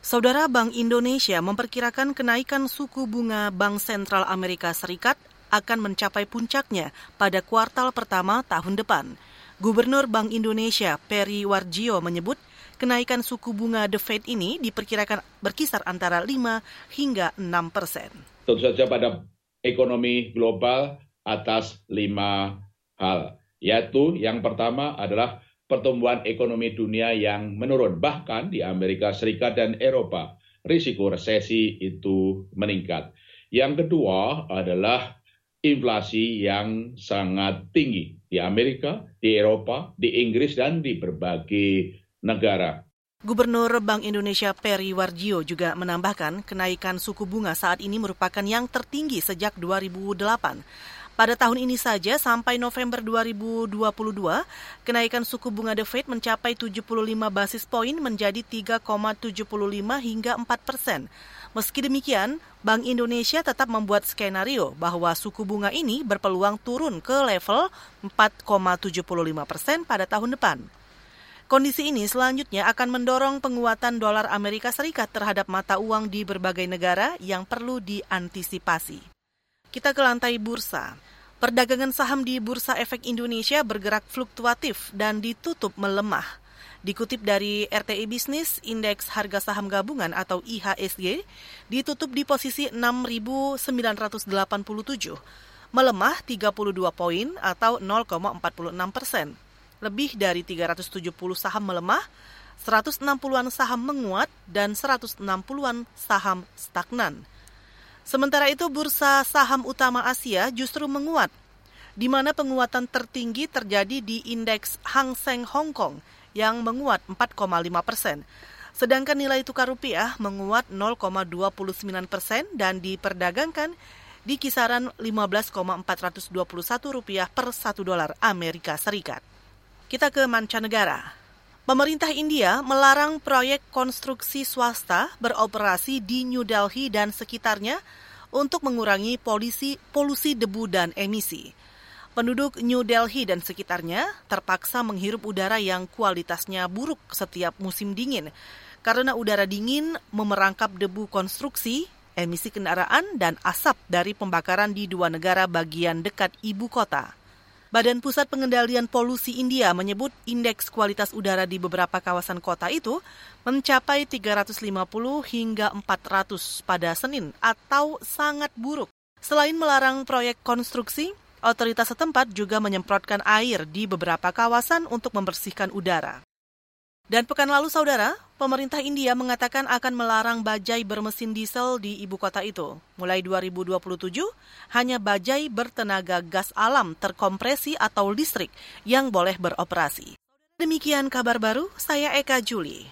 Saudara Bank Indonesia memperkirakan kenaikan suku bunga Bank Sentral Amerika Serikat akan mencapai puncaknya pada kuartal pertama tahun depan. Gubernur Bank Indonesia Peri Warjio menyebut kenaikan suku bunga The Fed ini diperkirakan berkisar antara 5 hingga 6 persen. Tentu saja pada ekonomi global atas lima hal, yaitu yang pertama adalah pertumbuhan ekonomi dunia yang menurun. Bahkan di Amerika Serikat dan Eropa, risiko resesi itu meningkat. Yang kedua adalah inflasi yang sangat tinggi di Amerika, di Eropa, di Inggris, dan di berbagai negara. Gubernur Bank Indonesia Peri Warjio juga menambahkan kenaikan suku bunga saat ini merupakan yang tertinggi sejak 2008. Pada tahun ini saja sampai November 2022, kenaikan suku bunga The Fed mencapai 75 basis poin menjadi 3,75 hingga 4 persen. Meski demikian, Bank Indonesia tetap membuat skenario bahwa suku bunga ini berpeluang turun ke level 4,75 persen pada tahun depan. Kondisi ini selanjutnya akan mendorong penguatan dolar Amerika Serikat terhadap mata uang di berbagai negara yang perlu diantisipasi. Kita ke lantai bursa. Perdagangan saham di Bursa Efek Indonesia bergerak fluktuatif dan ditutup melemah. Dikutip dari RTI Bisnis, indeks harga saham gabungan atau IHSG ditutup di posisi 6.987, melemah 32 poin atau 0,46 persen. Lebih dari 370 saham melemah, 160-an saham menguat, dan 160-an saham stagnan. Sementara itu bursa saham utama Asia justru menguat, di mana penguatan tertinggi terjadi di indeks Hang Seng Hong Kong yang menguat 4,5 persen. Sedangkan nilai tukar rupiah menguat 0,29 persen dan diperdagangkan di kisaran 15,421 rupiah per satu dolar Amerika Serikat. Kita ke mancanegara. Pemerintah India melarang proyek konstruksi swasta beroperasi di New Delhi dan sekitarnya untuk mengurangi polusi, polusi debu dan emisi. Penduduk New Delhi dan sekitarnya terpaksa menghirup udara yang kualitasnya buruk setiap musim dingin karena udara dingin memerangkap debu konstruksi, emisi kendaraan, dan asap dari pembakaran di dua negara bagian dekat ibu kota. Badan Pusat Pengendalian Polusi India menyebut indeks kualitas udara di beberapa kawasan kota itu mencapai 350 hingga 400 pada Senin atau sangat buruk. Selain melarang proyek konstruksi, otoritas setempat juga menyemprotkan air di beberapa kawasan untuk membersihkan udara. Dan pekan lalu, saudara, pemerintah India mengatakan akan melarang bajai bermesin diesel di ibu kota itu. Mulai 2027, hanya bajai bertenaga gas alam terkompresi atau listrik yang boleh beroperasi. Demikian kabar baru, saya Eka Juli.